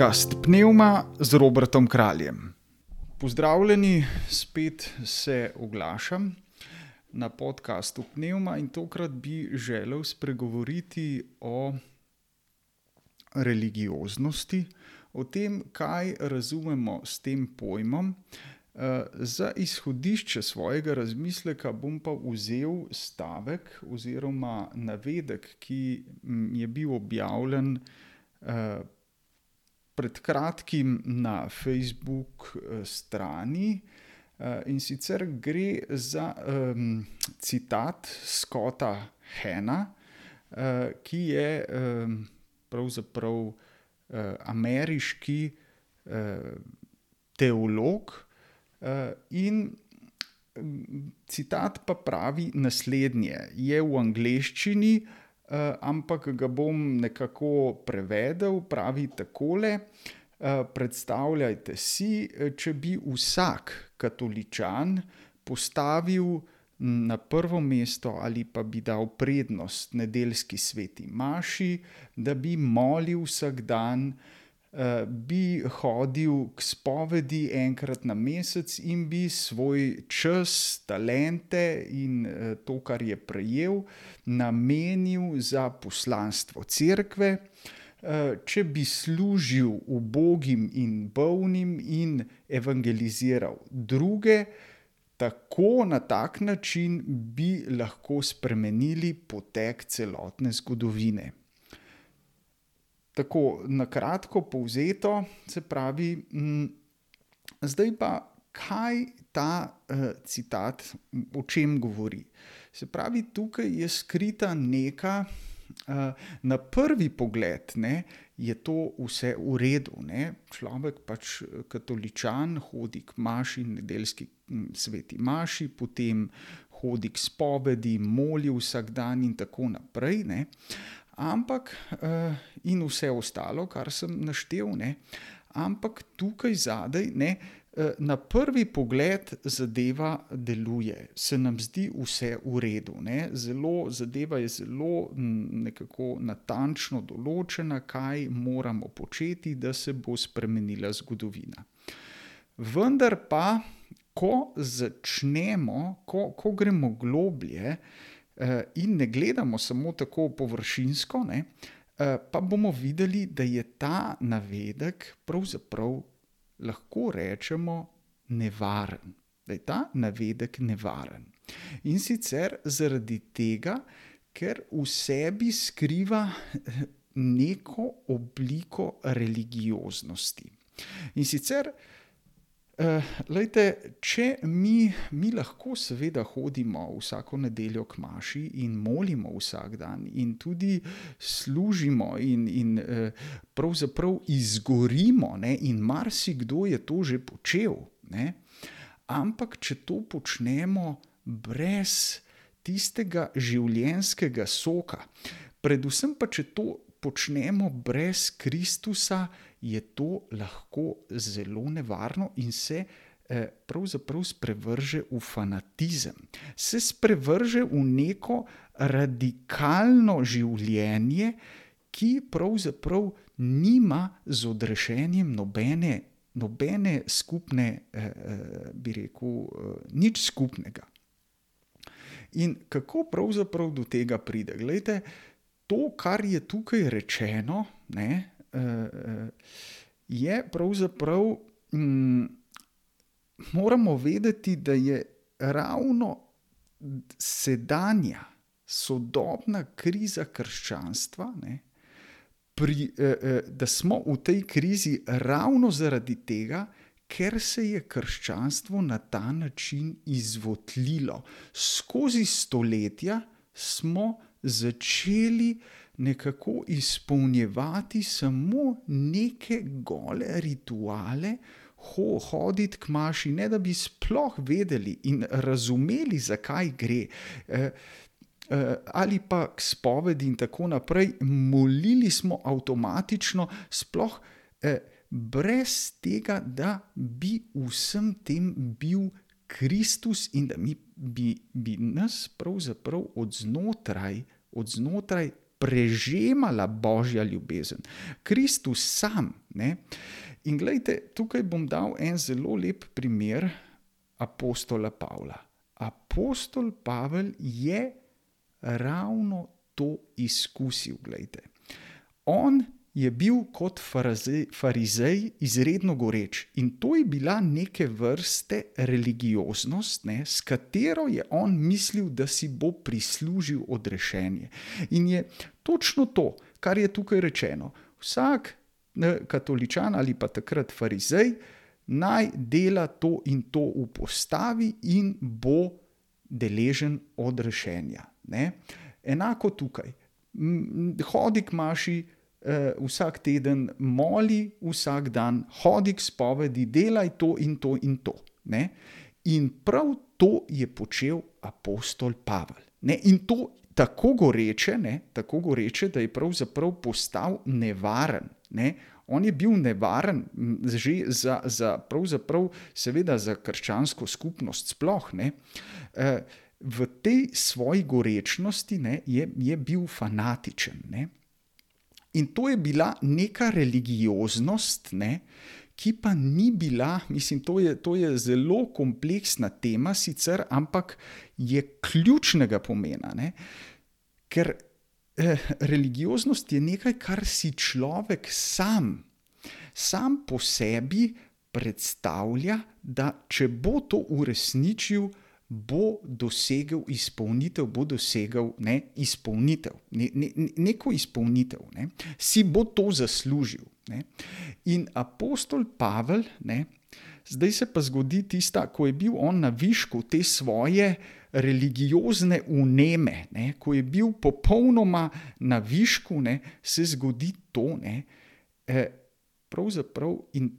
podcast Pneuma z Robertom Kraljem. Pozdravljeni, spet se oglašam na podkastu Pneuma in tokrat bi želel spregovoriti o religioznosti, o tem, kaj razumemo s tem pojmom. Eh, za izhodišče svojega razmisleka bom pa vzel stavek oziroma navedek, ki je bil objavljen eh, pred kratkim na Facebook eh, strani. In sicer gre za um, citat Scotta Hena, uh, ki je um, pravzaprav uh, ameriški uh, teolog, uh, in citat pa pravi naslednje: Je v angleščini, uh, ampak ga bom nekako prevedel, pravi takole. Eh, predstavljajte si, eh, če bi vsak katoličan postavil na prvo mesto ali pa bi dal prednost nedeljski sveti Maši, da bi molil vsak dan, eh, bi hodil k spovedi enkrat na mesec in bi svoj čas, talente in to, kar je prejel, namenil za poslanstvo cerkve. Eh, če bi služil ubogim in bolnim in evangeliziral druge, tako na tak način bi lahko spremenili potek celotne zgodovine. Tako na kratko povzeto, se pravi, m, zdaj pa kaj ta uh, citat o čem govori. Se pravi, tukaj je skrita neka. Eh, na prvi pogled ne, je to vse v redu. Ne. Človek pač eh, katoličan hodi k maši, nedeljski sveti maši, potem hodi k spovedi, moli vsak dan in tako naprej. Ne. Ampak eh, in vse ostalo, kar sem naštel, ne. ampak tukaj zadaj ne. Eh, na prvi pogled zadeva deluje, se nam zdi vse v redu. Zelo, zadeva je zelo nekako natančno določena, kaj moramo početi, da se bo spremenila zgodovina. Vendar pa, ko začnemo, ko, ko gremo globlje eh, in ne gledamo samo tako površinsko, ne, eh, pa bomo videli, da je ta navedek pravzaprav lahko rečemo nevaren, da je ta navedek nevaren. In sicer zaradi tega, ker v sebi skriva eh, neko obliko religioznosti. In sicer Uh, lejte, če mi, mi lahko, seveda, hodimo vsako nedeljo k maši in molimo vsak dan, in tudi služimo, in, in uh, pravzaprav izgorimo, ne, in marsikdo je to že počel. Ne, ampak, če to počnemo brez tistega življenjskega soka, predvsem pa, če to počnemo brez Kristusa, je to lahko zelo nevarno in se eh, pravzaprav sprevrže v fanatizem, se sprevrže v neko radikalno življenje, ki pravzaprav nima z odrešenjem nobene, nobene skupne, eh, eh, bi rekel, nič skupnega. In kako pravzaprav do tega pride? Glejte, to, kar je tukaj rečeno, ne, je pravzaprav, mm, moramo vedeti, da je ravno sedanja, sodobna kriza krščanstva, ne, pri, eh, eh, da smo v tej krizi ravno zaradi tega, ker se je krščanstvo na ta način izvotlilo. Skozi stoletja smo začeli nekako izpolnjevati samo neke gole rituale, ho, hoditi k maši, ne da bi sploh vedeli in razumeli, zakaj gre. Eh, Ali pa k spovedi, in tako naprej, molili smo avtomatično, sploh eh, brez tega, da bi vsem tem bil Kristus in da mi, bi, bi nas pravzaprav od znotraj, od znotraj prežemala božja ljubezen. Kristus sam. Ne? In gledajte, tukaj bom dal en zelo lep primer apostola Pavla. Apostol Pavel je ravno to izkusil. Gledajte. On je bil kot farizej izredno goreč in to je bila neke vrste religioznost, ne, s katero je on mislil, da si bo prislužil odrešenje. In je točno to, kar je tukaj rečeno. Vsak ne, katoličan ali pa takrat farizej naj dela to in to v postavi in bo deležen odrešenja. Ne. Enako tukaj. Hodi k maši, uh, vsak teden moli, vsak dan hodi k spovedi, delaj to in to in to. Ne? In prav to je počel apostol Pavel. Ne? In to tako goreče, ne? tako goreče, da je pravzaprav postal nevaren. Ne? On je bil nevaren že za, za, seveda, za krščansko skupnost, sploh ne. Uh, v tej svoji gorečnosti ne, je, je bil fanatičen. Ne. In to je bila neka religioznost, ne, ki pa ni bila, mislim, to je, to je zelo kompleksna tema, sicer, ampak je ključnega pomena. Ne, ker eh, religioznost je nekaj, kar si človek sam, sam po sebi predstavlja, da če bo to uresničil, bo dosegel izpolnitev, bo dosegel ne, izpolnitev, ne, ne, neko izpolnitev, ne, si bo to zaslužil. Ne. In apostol Pavel, ne, zdaj se pa zgodi tista, ko je bil on na višku te svoje religiozne uneme, ne, ko je bil popolnoma na višku, ne, se zgodi to. Ne, eh, pravzaprav in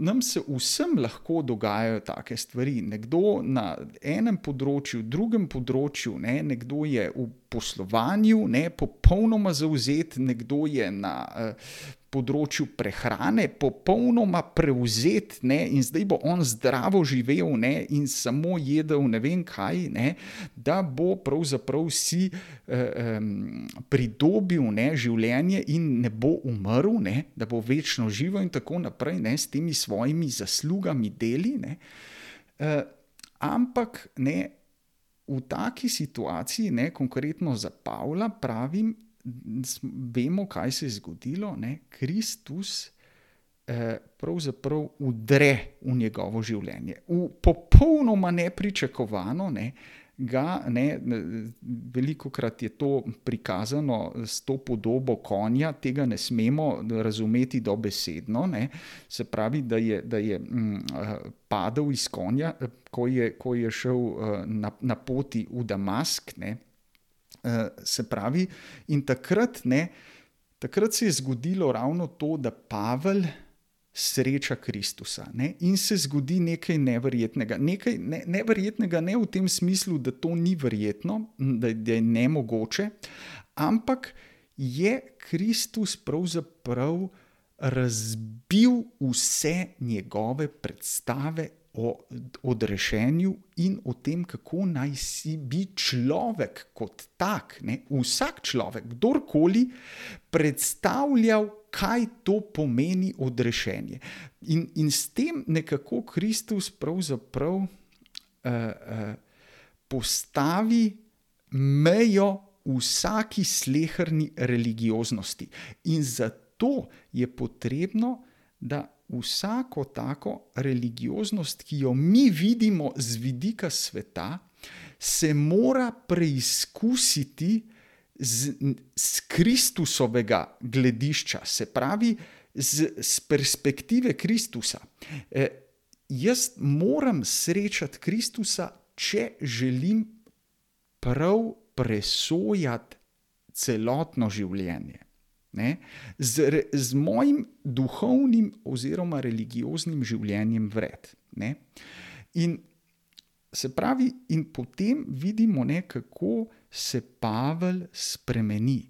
nam se vsem lahko dogajajo take stvari. Nekdo na enem področju, drugem področju, ne, nekdo je v poslovanju, ne, popolnoma zauzet, nekdo je na uh, področju prehrane popolnoma prevzet ne, in zdaj bo on zdravo živel ne, in samo jedel ne vem kaj, ne, da bo pravzaprav si eh, um, pridobil ne, življenje in ne bo umrl, ne, da bo večno živel in tako naprej ne, s temi svojimi zaslugami deli. Ne, eh, ampak ne. V taki situaciji, ne, konkretno za Pavla, pravim, vemo, kaj se je zgodilo. Ne? Kristus eh, pravzaprav udre v njegovo življenje, v popolnoma nepričakovano. Ne? Ga, ne, veliko krat je to prikazano s to podobo konja, tega ne smemo razumeti dobesedno. Ne. Se pravi, da je, da je m, eh, padel iz konja, ko je, ko je šel eh, na, na poti v Damask. Ne. Uh, se pravi, in takrat, ne, takrat se je zgodilo ravno to, da Pavel sreča Kristusa ne, in se zgodi nekaj neverjetnega. Nekaj ne, neverjetnega ne v tem smislu, da to ni verjetno, da, da je ne mogoče, ampak je Kristus pravzaprav razbil vse njegove predstave o odrešenju in o tem, kako naj si bi človek kot tak, ne, vsak človek, kdorkoli, predstavljal, kaj to pomeni odrešenje. In, in s tem nekako Kristus pravzaprav uh, uh, postavi mejo vsaki slehrni religioznosti. In zato je potrebno, da vsako tako religioznost, ki jo mi vidimo z vidika sveta, se mora preizkusiti z, z Kristusovega gledišča, se pravi, z, z perspektive Kristusa. E, jaz moram srečati Kristusa, če želim prav presojati celotno življenje ne, z, z mojim duhovnim oziroma religioznim življenjem vred. Ne. In se pravi, in potem vidimo, ne, kako se Pavel spremeni.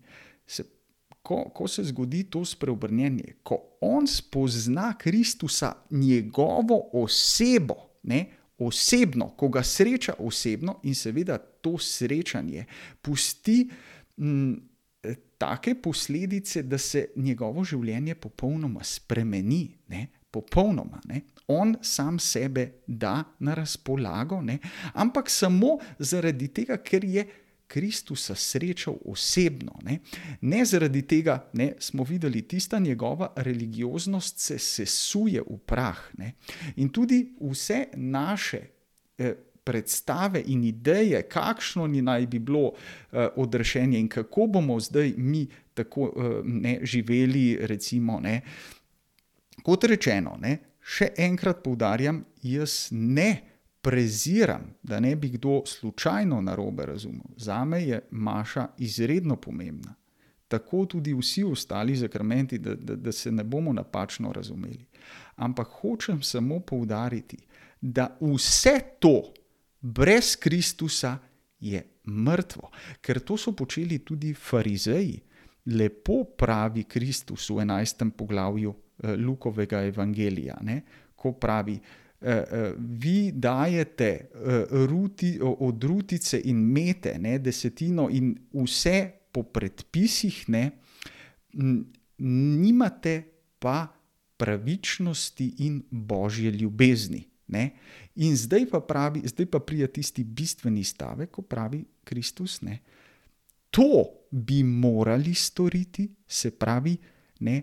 Se, ko, ko se zgodi to spreobrnjenje, ko on spozna Kristusa, njegovo osebo, ne, osebno, ko ga sreča osebno, in seveda to srečanje pusti. M, take posledice, da se njegovo življenje popolnoma spremeni. Ne? Popolnoma. Ne? On sam sebe da na razpolago, ne? ampak samo zaradi tega, ker je. Kristusa srečal osebno. Ne, ne zaradi tega, da smo videli, tista njegova religioznost se sesuje v prah. Ne. In tudi vse naše eh, predstave in ideje, kakšno naj bi bilo uh, odrešenje in kako bomo zdaj mi tako uh, ne, živeli. Recimo, ne. Kot rečeno, ne, še enkrat poudarjam, jaz ne preziram, da ne bi kdo slučajno narobe razumel. Za me je Maša izredno pomembna. Tako tudi vsi ostali zakramenti, da, da, da se ne bomo napačno razumeli. Ampak hočem samo poudariti, da vse to, brez Kristusa je mrtvo, ker to so počeli tudi farizeji. Lepo pravi Kristus v 11. poglavju eh, Lukovega evangelija, ne? ko pravi, eh, eh, vi dajete ruti, od rutice in mete, ne? desetino in vse po predpisih, ne? nimate pa pravičnosti in božje ljubezni. Ne? In zdaj pa, pravi, zdaj pa prija tisti bistveni stavek, ko pravi Kristus, ne? to bi morali storiti, se pravi, ne,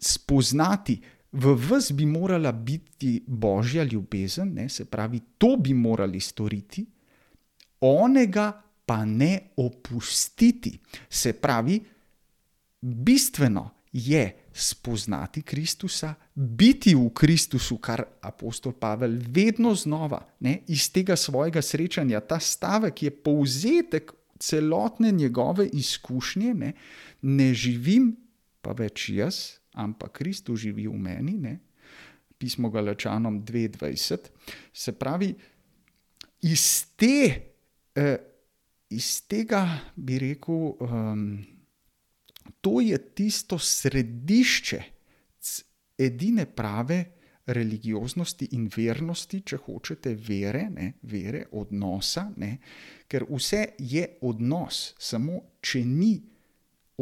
spoznati, v vas bi morala biti božja ljubezen, ne, se pravi, to bi morali storiti, onega pa ne opustiti. Se pravi, bistveno je spoznati Kristusa, biti v Kristusu, kar apostol Pavel vedno znova ne, iz tega svojega srečanja, ta stavek je povzetek celotne njegove izkušnje, ne, ne živim pa več jaz, ampak Kristus živi v meni. Ne, pismo Galačanom 22. Se pravi, iz, te, eh, iz tega bi rekel. Um, to je tisto središče edine prave religioznosti in vernosti, če hočete, vere, ne, vere odnosa, ne, ker vse je odnos, samo če ni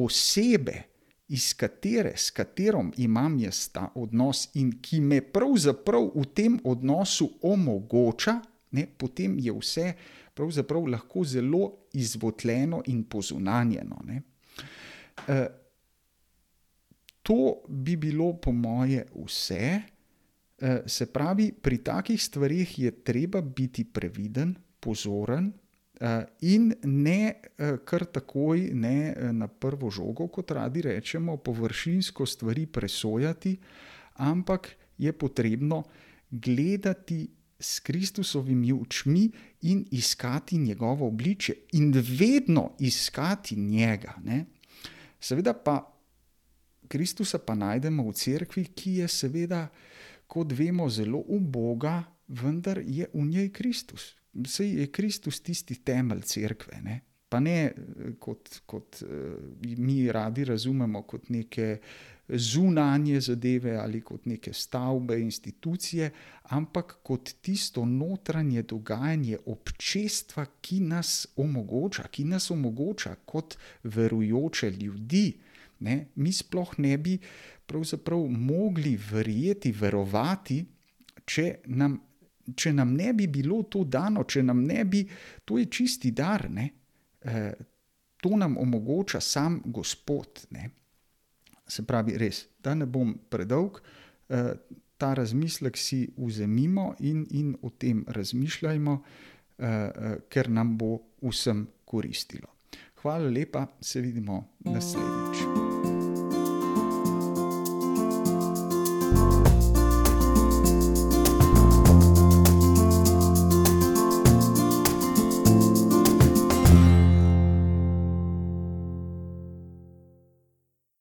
osebe, iz katere, s katero imam jaz ta odnos in ki me pravzaprav v tem odnosu omogoča, ne, potem je vse pravzaprav lahko zelo izvotljeno in pozunanjeno. Ne. Eh, to bi bilo, po moje, vse. Eh, se pravi, pri takih stvarih je treba biti previden, pozoren eh, in ne kar takoj, ne na prvo žogo, kot radi rečemo, površinsko stvari presojati, ampak je potrebno gledati s Kristusovimi očmi in iskati njegovo obličje, in vedno iskati njega. Ne? Seveda pa Kristusa pa najdemo v cerkvi, ki je seveda, kot vemo, zelo uboga, vendar je v njej Kristus. Sej je Kristus tisti temelj cerkve. Ne? Pa ne kot, kot mi radi razumemo, kot neke zunanje zadeve ali kot neke stavbe, institucije, ampak kot tisto notranje dogajanje občestva, ki nas omogoča, ki nas omogoča kot verujoče ljudi. Ne? Mi sploh ne bi mogli verjeti, verovati, če nam, če nam ne bi bilo to dano, če nam ne bi, to je čisti dar. E, to nam omogoča sam Gospod. Ne? Se pravi, res, da ne bom predolg, eh, ta razmislek si vzemimo in, in o tem razmišljajmo, eh, eh, ker nam bo vsem koristilo. Hvala lepa, se vidimo naslednjič.